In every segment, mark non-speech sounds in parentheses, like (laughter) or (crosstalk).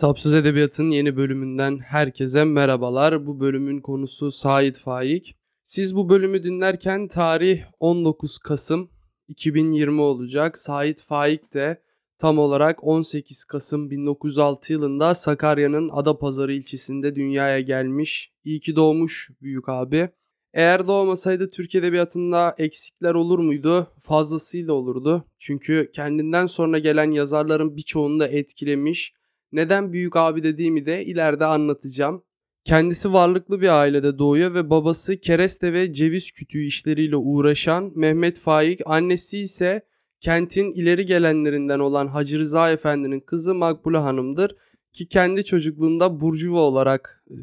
Kitapsız Edebiyat'ın yeni bölümünden herkese merhabalar. Bu bölümün konusu Said Faik. Siz bu bölümü dinlerken tarih 19 Kasım 2020 olacak. Said Faik de tam olarak 18 Kasım 1906 yılında Sakarya'nın Adapazarı ilçesinde dünyaya gelmiş. İyi ki doğmuş büyük abi. Eğer doğmasaydı Türk Edebiyatı'nda eksikler olur muydu? Fazlasıyla olurdu. Çünkü kendinden sonra gelen yazarların birçoğunu da etkilemiş neden büyük abi dediğimi de ileride anlatacağım. Kendisi varlıklı bir ailede doğuyor ve babası kereste ve ceviz kütüğü işleriyle uğraşan Mehmet Faik, annesi ise kentin ileri gelenlerinden olan Hacı Rıza Efendi'nin kızı Makbule Hanım'dır ki kendi çocukluğunda burjuva olarak e,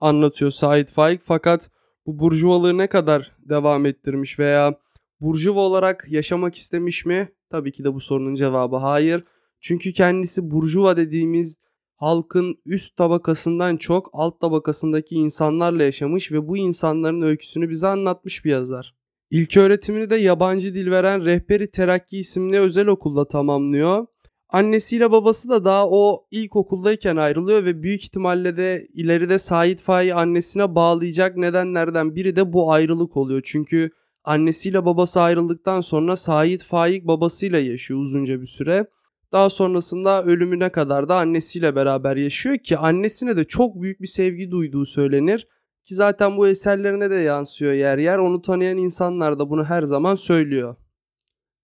anlatıyor Said Faik fakat bu burjuvalığı ne kadar devam ettirmiş veya burjuva olarak yaşamak istemiş mi? Tabii ki de bu sorunun cevabı hayır. Çünkü kendisi burjuva dediğimiz halkın üst tabakasından çok alt tabakasındaki insanlarla yaşamış ve bu insanların öyküsünü bize anlatmış bir yazar. İlk öğretimini de yabancı dil veren Rehberi Terakki isimli özel okulda tamamlıyor. Annesiyle babası da daha o ilkokuldayken ayrılıyor ve büyük ihtimalle de ileride Said Faik'i annesine bağlayacak nedenlerden biri de bu ayrılık oluyor. Çünkü annesiyle babası ayrıldıktan sonra Said Faik babasıyla yaşıyor uzunca bir süre. Daha sonrasında ölümüne kadar da annesiyle beraber yaşıyor ki annesine de çok büyük bir sevgi duyduğu söylenir. Ki zaten bu eserlerine de yansıyor yer yer. Onu tanıyan insanlar da bunu her zaman söylüyor.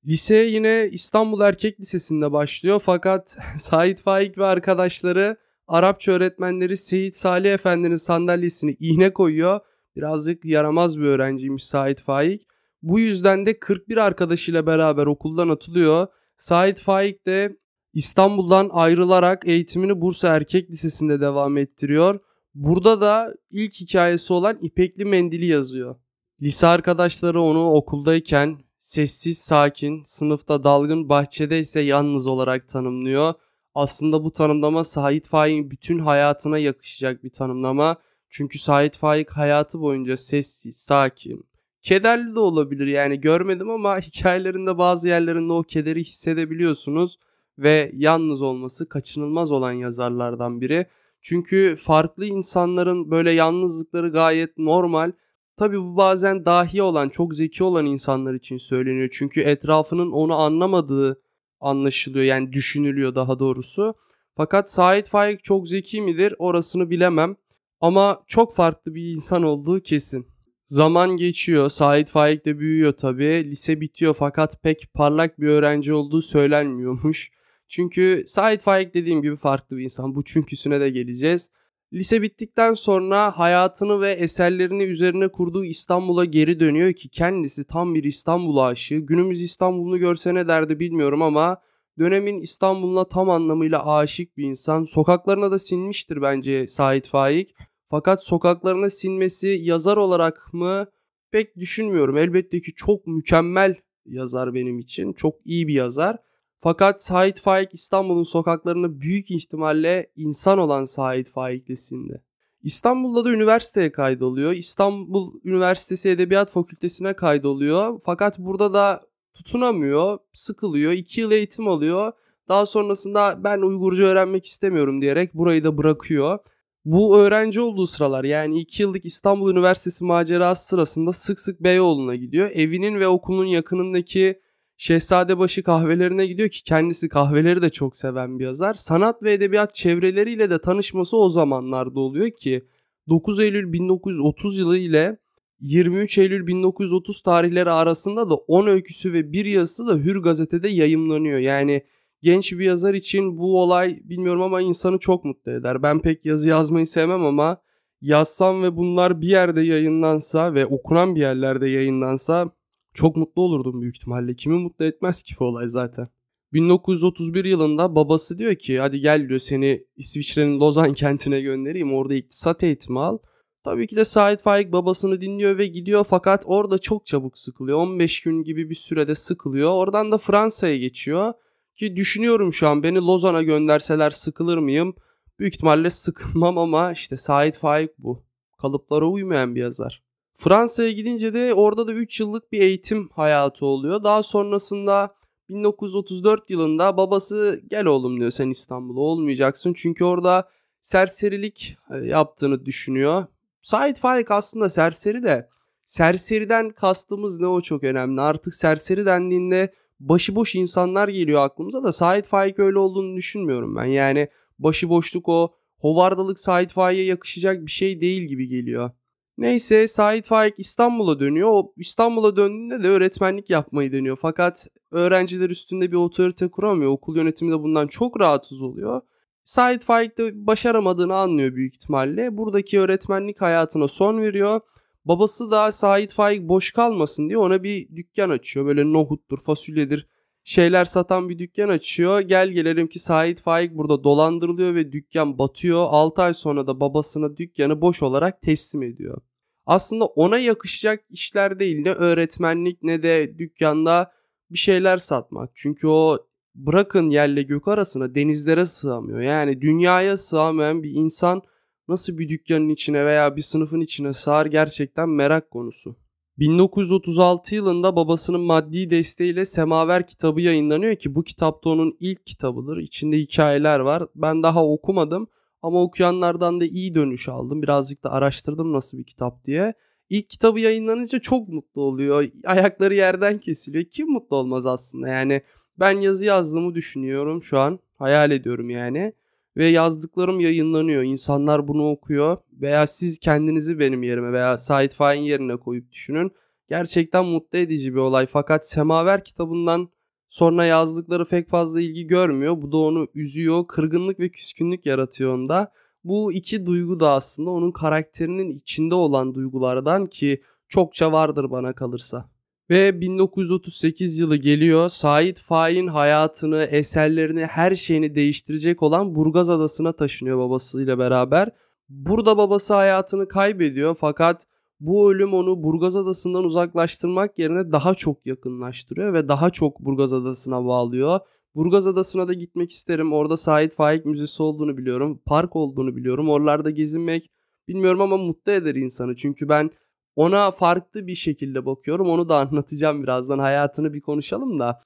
Liseye yine İstanbul Erkek Lisesi'nde başlıyor fakat (laughs) Said Faik ve arkadaşları Arapça öğretmenleri Seyit Salih Efendi'nin sandalyesini iğne koyuyor. Birazcık yaramaz bir öğrenciymiş Said Faik. Bu yüzden de 41 arkadaşıyla beraber okuldan atılıyor Said Faik de İstanbul'dan ayrılarak eğitimini Bursa Erkek Lisesi'nde devam ettiriyor. Burada da ilk hikayesi olan İpekli Mendili yazıyor. Lise arkadaşları onu okuldayken sessiz, sakin, sınıfta dalgın, bahçede ise yalnız olarak tanımlıyor. Aslında bu tanımlama Said Faik'in bütün hayatına yakışacak bir tanımlama. Çünkü Said Faik hayatı boyunca sessiz, sakin, Kederli de olabilir yani görmedim ama hikayelerinde bazı yerlerinde o kederi hissedebiliyorsunuz ve yalnız olması kaçınılmaz olan yazarlardan biri. Çünkü farklı insanların böyle yalnızlıkları gayet normal. Tabi bu bazen dahi olan, çok zeki olan insanlar için söyleniyor. Çünkü etrafının onu anlamadığı anlaşılıyor. Yani düşünülüyor daha doğrusu. Fakat Said Faik çok zeki midir orasını bilemem. Ama çok farklı bir insan olduğu kesin. Zaman geçiyor. Said Faik de büyüyor tabii. Lise bitiyor fakat pek parlak bir öğrenci olduğu söylenmiyormuş. (laughs) Çünkü Said Faik dediğim gibi farklı bir insan. Bu çünküsüne de geleceğiz. Lise bittikten sonra hayatını ve eserlerini üzerine kurduğu İstanbul'a geri dönüyor ki kendisi tam bir İstanbul aşığı. Günümüz İstanbul'unu görse ne derdi bilmiyorum ama dönemin İstanbul'una tam anlamıyla aşık bir insan. Sokaklarına da sinmiştir bence Said Faik. Fakat sokaklarına sinmesi yazar olarak mı pek düşünmüyorum. Elbette ki çok mükemmel yazar benim için. Çok iyi bir yazar. Fakat Said Faik İstanbul'un sokaklarını büyük ihtimalle insan olan Said Faik'lisinde. İstanbul'da da üniversiteye kaydoluyor. İstanbul Üniversitesi Edebiyat Fakültesine kaydoluyor. Fakat burada da tutunamıyor, sıkılıyor. 2 yıl eğitim alıyor. Daha sonrasında ben Uygurca öğrenmek istemiyorum diyerek burayı da bırakıyor. Bu öğrenci olduğu sıralar yani 2 yıllık İstanbul Üniversitesi macerası sırasında sık sık Beyoğlu'na gidiyor. Evinin ve okulun yakınındaki Şehzadebaşı kahvelerine gidiyor ki kendisi kahveleri de çok seven bir yazar. Sanat ve edebiyat çevreleriyle de tanışması o zamanlarda oluyor ki 9 Eylül 1930 yılı ile 23 Eylül 1930 tarihleri arasında da 10 öyküsü ve bir yazısı da Hür gazetede yayımlanıyor. Yani genç bir yazar için bu olay bilmiyorum ama insanı çok mutlu eder. Ben pek yazı yazmayı sevmem ama yazsam ve bunlar bir yerde yayınlansa ve okunan bir yerlerde yayınlansa çok mutlu olurdum büyük ihtimalle. Kimi mutlu etmez ki bu olay zaten. 1931 yılında babası diyor ki hadi gel diyor seni İsviçre'nin Lozan kentine göndereyim orada iktisat eğitimi al. Tabii ki de Said Faik babasını dinliyor ve gidiyor fakat orada çok çabuk sıkılıyor. 15 gün gibi bir sürede sıkılıyor. Oradan da Fransa'ya geçiyor. Ki düşünüyorum şu an beni Lozan'a gönderseler sıkılır mıyım? Büyük ihtimalle sıkılmam ama işte Said Faik bu. Kalıplara uymayan bir yazar. Fransa'ya gidince de orada da 3 yıllık bir eğitim hayatı oluyor. Daha sonrasında 1934 yılında babası gel oğlum diyor sen İstanbul'a olmayacaksın. Çünkü orada serserilik e, yaptığını düşünüyor. Sait Faik aslında serseri de serseriden kastımız ne o çok önemli. Artık serseri dendiğinde başıboş insanlar geliyor aklımıza da Sait Faik öyle olduğunu düşünmüyorum ben. Yani başıboşluk o hovardalık Sait Faik'e yakışacak bir şey değil gibi geliyor. Neyse Sait Faik İstanbul'a dönüyor. O İstanbul'a döndüğünde de öğretmenlik yapmayı deniyor. Fakat öğrenciler üstünde bir otorite kuramıyor. Okul yönetimi de bundan çok rahatsız oluyor. Sait Faik de başaramadığını anlıyor büyük ihtimalle. Buradaki öğretmenlik hayatına son veriyor. Babası da Sait Faik boş kalmasın diye ona bir dükkan açıyor. Böyle nohuttur, fasulyedir şeyler satan bir dükkan açıyor. Gel gelelim ki Sait Faik burada dolandırılıyor ve dükkan batıyor. 6 ay sonra da babasına dükkanı boş olarak teslim ediyor. Aslında ona yakışacak işler değil ne öğretmenlik ne de dükkanda bir şeyler satmak. Çünkü o bırakın yerle gök arasına denizlere sığamıyor. Yani dünyaya sığamayan bir insan nasıl bir dükkanın içine veya bir sınıfın içine sığar gerçekten merak konusu. 1936 yılında babasının maddi desteğiyle Semaver kitabı yayınlanıyor ki bu kitapta onun ilk kitabıdır. İçinde hikayeler var. Ben daha okumadım ama okuyanlardan da iyi dönüş aldım. Birazcık da araştırdım nasıl bir kitap diye. İlk kitabı yayınlanınca çok mutlu oluyor. Ayakları yerden kesiliyor. Kim mutlu olmaz aslında yani. Ben yazı yazdığımı düşünüyorum şu an. Hayal ediyorum yani ve yazdıklarım yayınlanıyor. İnsanlar bunu okuyor veya siz kendinizi benim yerime veya Said Faik'in yerine koyup düşünün. Gerçekten mutlu edici bir olay fakat Semaver kitabından sonra yazdıkları pek fazla ilgi görmüyor. Bu da onu üzüyor, kırgınlık ve küskünlük yaratıyor onda. Bu iki duygu da aslında onun karakterinin içinde olan duygulardan ki çokça vardır bana kalırsa. Ve 1938 yılı geliyor. Sait Faik'in hayatını, eserlerini, her şeyini değiştirecek olan Burgaz Adası'na taşınıyor babasıyla beraber. Burada babası hayatını kaybediyor fakat bu ölüm onu Burgaz Adası'ndan uzaklaştırmak yerine daha çok yakınlaştırıyor ve daha çok Burgaz Adası'na bağlıyor. Burgaz Adası'na da gitmek isterim. Orada Sait Faik Müzesi olduğunu biliyorum. Park olduğunu biliyorum. Oralarda gezinmek bilmiyorum ama mutlu eder insanı. Çünkü ben ona farklı bir şekilde bakıyorum. Onu da anlatacağım birazdan. Hayatını bir konuşalım da.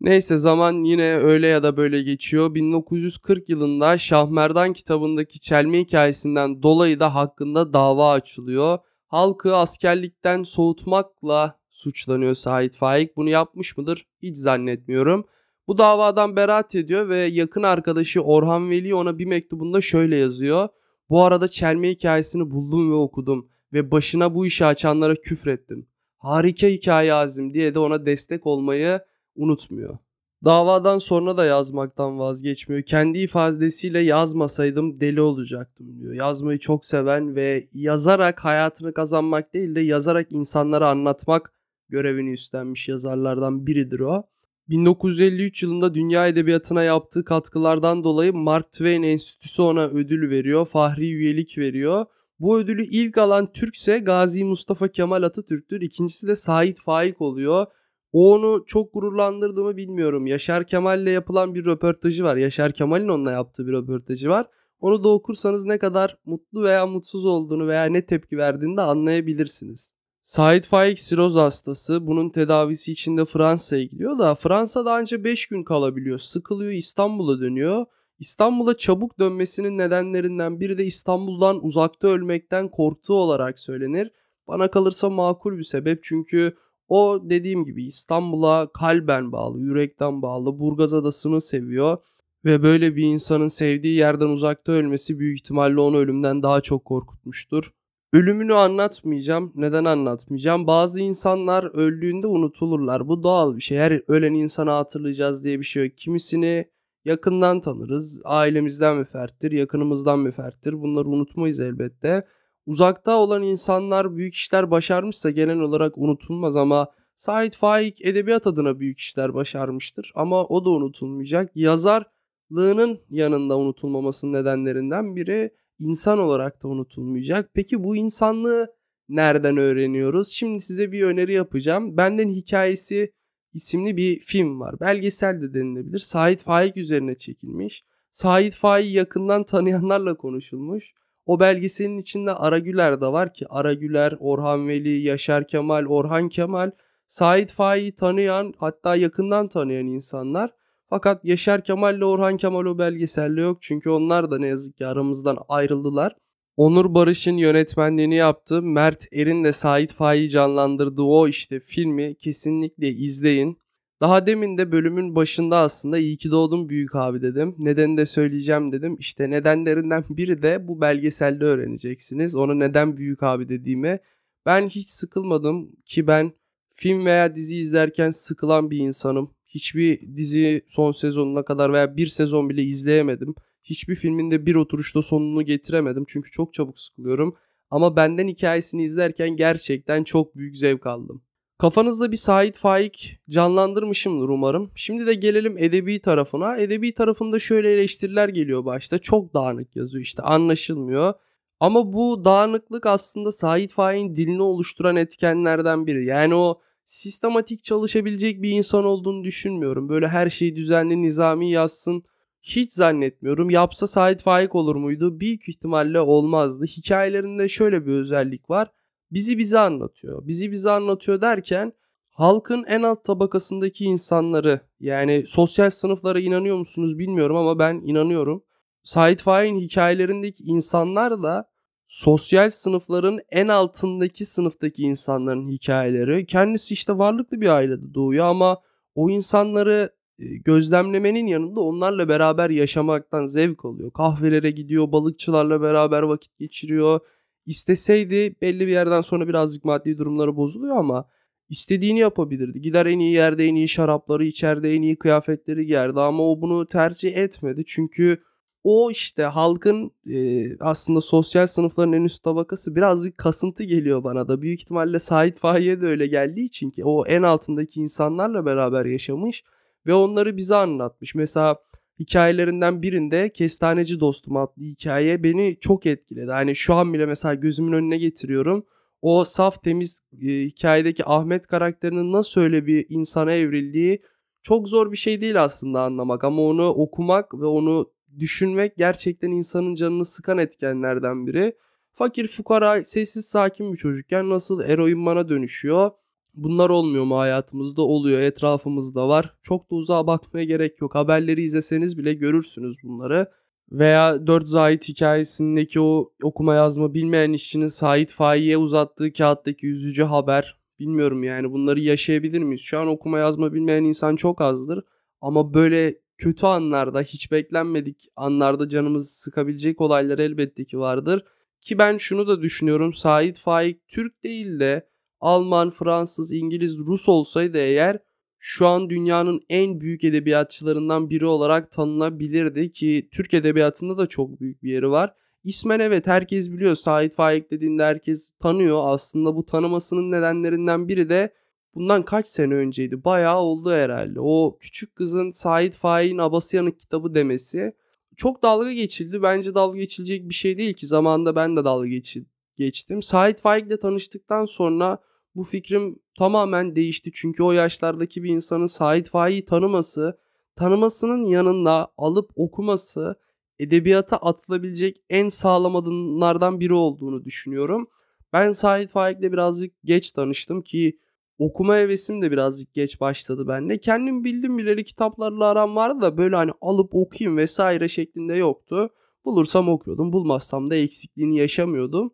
Neyse zaman yine öyle ya da böyle geçiyor. 1940 yılında Şahmerdan kitabındaki çelme hikayesinden dolayı da hakkında dava açılıyor. Halkı askerlikten soğutmakla suçlanıyor Sait Faik. Bunu yapmış mıdır? Hiç zannetmiyorum. Bu davadan beraat ediyor ve yakın arkadaşı Orhan Veli ona bir mektubunda şöyle yazıyor. Bu arada çelme hikayesini buldum ve okudum ve başına bu işi açanlara küfrettim. Harika hikaye Azim diye de ona destek olmayı unutmuyor. Davadan sonra da yazmaktan vazgeçmiyor. Kendi ifadesiyle yazmasaydım deli olacaktım diyor. Yazmayı çok seven ve yazarak hayatını kazanmak değil de yazarak insanlara anlatmak görevini üstlenmiş yazarlardan biridir o. 1953 yılında dünya edebiyatına yaptığı katkılardan dolayı Mark Twain Enstitüsü ona ödül veriyor, fahri üyelik veriyor bu ödülü ilk alan Türkse Gazi Mustafa Kemal Atatürk'tür. İkincisi de Sait Faik oluyor. O onu çok gururlandırdı mı bilmiyorum. Yaşar Kemal'le yapılan bir röportajı var. Yaşar Kemal'in onunla yaptığı bir röportajı var. Onu da okursanız ne kadar mutlu veya mutsuz olduğunu veya ne tepki verdiğini de anlayabilirsiniz. Sait Faik siroz hastası. Bunun tedavisi için de Fransa'ya gidiyor da Fransa'da ancak 5 gün kalabiliyor. Sıkılıyor İstanbul'a dönüyor. İstanbul'a çabuk dönmesinin nedenlerinden biri de İstanbul'dan uzakta ölmekten korktuğu olarak söylenir. Bana kalırsa makul bir sebep çünkü o dediğim gibi İstanbul'a kalben bağlı, yürekten bağlı, Burgaz Adası'nı seviyor ve böyle bir insanın sevdiği yerden uzakta ölmesi büyük ihtimalle onu ölümden daha çok korkutmuştur. Ölümünü anlatmayacağım. Neden anlatmayacağım? Bazı insanlar öldüğünde unutulurlar. Bu doğal bir şey. Her ölen insanı hatırlayacağız diye bir şey yok. Kimisini yakından tanırız. Ailemizden müferttir, yakınımızdan müferttir. Bunları unutmayız elbette. Uzakta olan insanlar büyük işler başarmışsa genel olarak unutulmaz ama Sait Faik edebiyat adına büyük işler başarmıştır. Ama o da unutulmayacak. Yazarlığının yanında unutulmamasının nedenlerinden biri insan olarak da unutulmayacak. Peki bu insanlığı nereden öğreniyoruz? Şimdi size bir öneri yapacağım. Benden hikayesi isimli bir film var. Belgesel de denilebilir. Sait Faik üzerine çekilmiş. Sait Faik'i yakından tanıyanlarla konuşulmuş. O belgeselin içinde Aragüler de var ki Aragüler, Orhan Veli, Yaşar Kemal, Orhan Kemal Sait Faik'i tanıyan hatta yakından tanıyan insanlar. Fakat Yaşar Kemal ile Orhan Kemal o belgeselde yok. Çünkü onlar da ne yazık ki aramızdan ayrıldılar. Onur Barış'ın yönetmenliğini yaptığı Mert Erin de Sait Faik'i canlandırdığı o işte filmi kesinlikle izleyin. Daha demin de bölümün başında aslında iyi ki doğdun büyük abi dedim. Nedeni de söyleyeceğim dedim. İşte nedenlerinden biri de bu belgeselde öğreneceksiniz. Onu neden büyük abi dediğime. Ben hiç sıkılmadım ki ben film veya dizi izlerken sıkılan bir insanım. Hiçbir dizi son sezonuna kadar veya bir sezon bile izleyemedim. Hiçbir filmin de bir oturuşta sonunu getiremedim. Çünkü çok çabuk sıkılıyorum. Ama benden hikayesini izlerken gerçekten çok büyük zevk aldım. Kafanızda bir Sait Faik canlandırmışımdır umarım. Şimdi de gelelim edebi tarafına. Edebi tarafında şöyle eleştiriler geliyor başta. Çok dağınık yazıyor işte anlaşılmıyor. Ama bu dağınıklık aslında Sait Faik'in dilini oluşturan etkenlerden biri. Yani o sistematik çalışabilecek bir insan olduğunu düşünmüyorum. Böyle her şeyi düzenli nizami yazsın hiç zannetmiyorum. Yapsa Sait Faik olur muydu? Büyük ihtimalle olmazdı. Hikayelerinde şöyle bir özellik var bizi bize anlatıyor. Bizi bize anlatıyor derken halkın en alt tabakasındaki insanları yani sosyal sınıflara inanıyor musunuz bilmiyorum ama ben inanıyorum. Sait Faik'in hikayelerindeki insanlar da sosyal sınıfların en altındaki sınıftaki insanların hikayeleri. Kendisi işte varlıklı bir ailede doğuyor ama o insanları gözlemlemenin yanında onlarla beraber yaşamaktan zevk alıyor. Kahvelere gidiyor, balıkçılarla beraber vakit geçiriyor İsteseydi belli bir yerden sonra birazcık maddi durumları bozuluyor ama istediğini yapabilirdi. Gider en iyi yerde en iyi şarapları içeride en iyi kıyafetleri giyerdi ama o bunu tercih etmedi. Çünkü o işte halkın e, aslında sosyal sınıfların en üst tabakası birazcık kasıntı geliyor bana da. Büyük ihtimalle Sait Fahiye de öyle geldiği için ki o en altındaki insanlarla beraber yaşamış ve onları bize anlatmış. Mesela hikayelerinden birinde Kestaneci Dostum adlı hikaye beni çok etkiledi. Hani şu an bile mesela gözümün önüne getiriyorum. O saf temiz e, hikayedeki Ahmet karakterinin nasıl öyle bir insana evrildiği çok zor bir şey değil aslında anlamak ama onu okumak ve onu düşünmek gerçekten insanın canını sıkan etkenlerden biri. Fakir fukara sessiz sakin bir çocukken nasıl eroinmana dönüşüyor Bunlar olmuyor mu hayatımızda? Oluyor. Etrafımızda var. Çok da uzağa bakmaya gerek yok. Haberleri izleseniz bile görürsünüz bunları. Veya 4 Zahit hikayesindeki o okuma yazma bilmeyen işçinin Sait Faik'e uzattığı kağıttaki üzücü haber. Bilmiyorum yani bunları yaşayabilir miyiz? Şu an okuma yazma bilmeyen insan çok azdır. Ama böyle kötü anlarda, hiç beklenmedik anlarda canımızı sıkabilecek olaylar elbette ki vardır. Ki ben şunu da düşünüyorum. Sait Faik Türk değil de Alman, Fransız, İngiliz, Rus olsaydı eğer şu an dünyanın en büyük edebiyatçılarından biri olarak tanınabilirdi ki Türk edebiyatında da çok büyük bir yeri var. İsmen evet herkes biliyor. Sait Faik dediğinde herkes tanıyor. Aslında bu tanımasının nedenlerinden biri de bundan kaç sene önceydi. Bayağı oldu herhalde. O küçük kızın Sait Faik'in Abasıyanık kitabı demesi çok dalga geçildi. Bence dalga geçilecek bir şey değil ki. Zamanında ben de dalga geçildim geçtim. Sait Faik'le tanıştıktan sonra bu fikrim tamamen değişti. Çünkü o yaşlardaki bir insanın Sait Faik'i tanıması, tanımasının yanında alıp okuması edebiyata atılabilecek en sağlam adımlardan biri olduğunu düşünüyorum. Ben Sait Faik'le birazcık geç tanıştım ki okuma hevesim de birazcık geç başladı bende. Kendim bildim bileli kitaplarla aram vardı da böyle hani alıp okuyayım vesaire şeklinde yoktu. Bulursam okuyordum, bulmazsam da eksikliğini yaşamıyordum.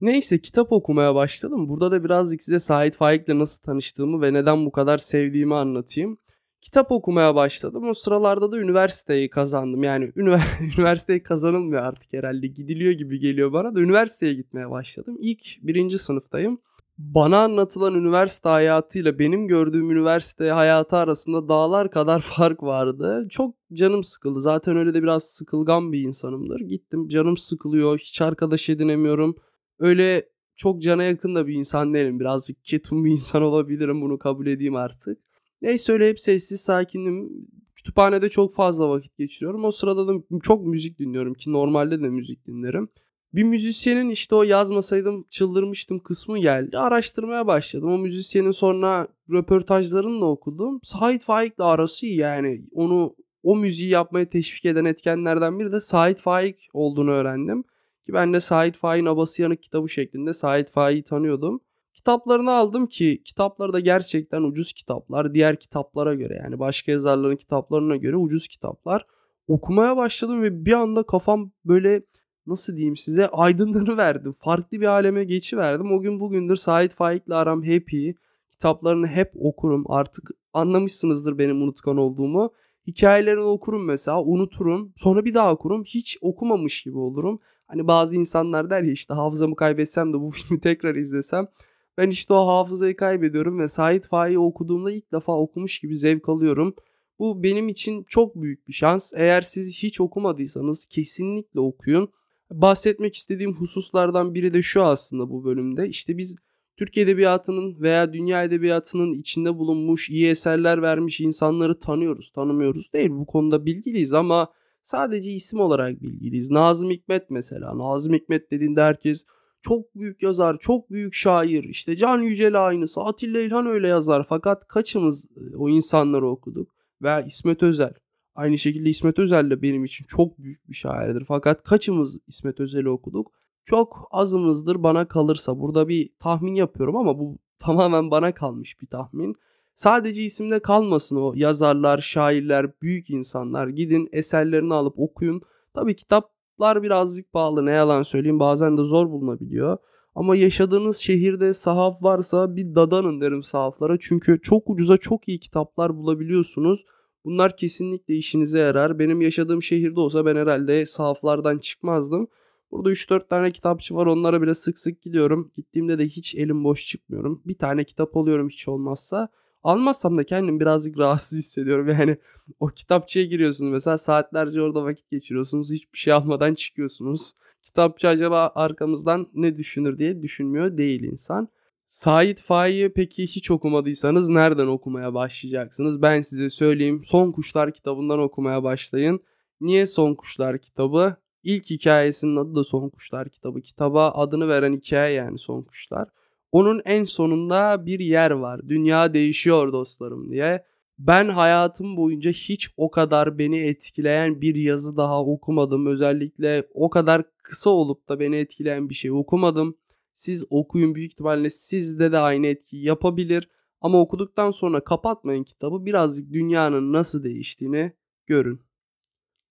Neyse kitap okumaya başladım. Burada da birazcık size Sait Faik'le nasıl tanıştığımı ve neden bu kadar sevdiğimi anlatayım. Kitap okumaya başladım. O sıralarda da üniversiteyi kazandım. Yani (laughs) üniversiteyi kazanılmıyor artık herhalde. Gidiliyor gibi geliyor bana da üniversiteye gitmeye başladım. İlk birinci sınıftayım. Bana anlatılan üniversite hayatıyla benim gördüğüm üniversite hayatı arasında dağlar kadar (laughs) fark vardı. Çok canım sıkıldı. Zaten öyle de biraz sıkılgan bir insanımdır. Gittim canım sıkılıyor. Hiç arkadaş edinemiyorum öyle çok cana yakın da bir insan değilim. Birazcık ketum bir insan (laughs) olabilirim bunu kabul edeyim artık. Neyse öyle hep sessiz sakinim. Kütüphanede çok fazla vakit geçiriyorum. O sırada da çok müzik dinliyorum ki normalde de müzik dinlerim. Bir müzisyenin işte o yazmasaydım çıldırmıştım kısmı geldi. Araştırmaya başladım. O müzisyenin sonra röportajlarını da okudum. Sait Faik'le arası iyi yani. Onu o müziği yapmaya teşvik eden etkenlerden biri de Sait Faik olduğunu öğrendim. Ki ben de Sait Faik'in Abası Yanık kitabı şeklinde Sait Faik'i tanıyordum. Kitaplarını aldım ki kitapları da gerçekten ucuz kitaplar. Diğer kitaplara göre yani başka yazarların kitaplarına göre ucuz kitaplar. Okumaya başladım ve bir anda kafam böyle nasıl diyeyim size (laughs) aydınlanıverdi. Farklı bir aleme geçiverdim. O gün bugündür Sait Faik'le aram hep iyi. Kitaplarını hep okurum. Artık anlamışsınızdır benim unutkan olduğumu. Hikayelerini okurum mesela unuturum. Sonra bir daha okurum. Hiç okumamış gibi olurum. Hani bazı insanlar der ya işte hafızamı kaybetsem de bu (laughs) filmi tekrar izlesem. Ben işte o hafızayı kaybediyorum ve Sait Faik'i okuduğumda ilk defa okumuş gibi zevk alıyorum. Bu benim için çok büyük bir şans. Eğer siz hiç okumadıysanız kesinlikle okuyun. Bahsetmek istediğim hususlardan biri de şu aslında bu bölümde. İşte biz Türk Edebiyatı'nın veya dünya edebiyatının içinde bulunmuş, iyi eserler vermiş insanları tanıyoruz, tanımıyoruz değil. Bu konuda bilgiliyiz ama sadece isim olarak bilgiliyiz. Nazım Hikmet mesela. Nazım Hikmet dediğinde herkes çok büyük yazar, çok büyük şair. İşte Can Yücel aynısı, Atilla İlhan öyle yazar. Fakat kaçımız e, o insanları okuduk? Veya İsmet Özel. Aynı şekilde İsmet Özel de benim için çok büyük bir şairdir. Fakat kaçımız İsmet Özel'i okuduk? Çok azımızdır bana kalırsa. Burada bir tahmin yapıyorum ama bu tamamen bana kalmış bir tahmin. Sadece isimde kalmasın o yazarlar, şairler, büyük insanlar. Gidin eserlerini alıp okuyun. Tabii kitaplar birazcık pahalı ne yalan söyleyeyim bazen de zor bulunabiliyor. Ama yaşadığınız şehirde sahaf varsa bir dadanın derim sahaflara. Çünkü çok ucuza çok iyi kitaplar bulabiliyorsunuz. Bunlar kesinlikle işinize yarar. Benim yaşadığım şehirde olsa ben herhalde sahaflardan çıkmazdım. Burada 3-4 tane kitapçı var. Onlara bile sık sık gidiyorum. Gittiğimde de hiç elim boş çıkmıyorum. Bir tane kitap alıyorum hiç olmazsa. Almazsam da kendim birazcık rahatsız hissediyorum. Yani o kitapçıya giriyorsunuz mesela saatlerce orada vakit geçiriyorsunuz. Hiçbir şey almadan çıkıyorsunuz. Kitapçı acaba arkamızdan ne düşünür diye düşünmüyor değil insan. Sait Faik'i peki hiç okumadıysanız nereden okumaya başlayacaksınız? Ben size söyleyeyim. Son Kuşlar kitabından okumaya başlayın. Niye Son Kuşlar kitabı? İlk hikayesinin adı da Son Kuşlar kitabı. Kitaba adını veren hikaye yani Son Kuşlar. Onun en sonunda bir yer var. Dünya değişiyor dostlarım diye. Ben hayatım boyunca hiç o kadar beni etkileyen bir yazı daha okumadım. Özellikle o kadar kısa olup da beni etkileyen bir şey okumadım. Siz okuyun büyük ihtimalle sizde de aynı etkiyi yapabilir. Ama okuduktan sonra kapatmayın kitabı. Birazcık dünyanın nasıl değiştiğini görün.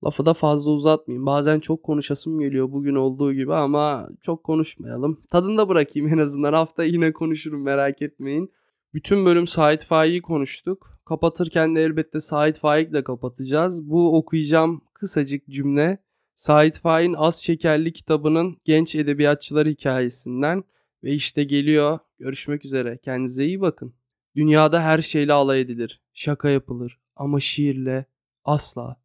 Lafı da fazla uzatmayayım. Bazen çok konuşasım geliyor bugün olduğu gibi ama çok konuşmayalım. Tadında bırakayım en azından. Hafta yine konuşurum merak etmeyin. Bütün bölüm Sait Faik'i konuştuk. Kapatırken de elbette Sait Faik'le kapatacağız. Bu okuyacağım kısacık cümle Sait Faik'in Az Şekerli kitabının genç edebiyatçılar hikayesinden ve işte geliyor. Görüşmek üzere. Kendinize iyi bakın. Dünyada her şeyle alay edilir. Şaka yapılır ama şiirle asla.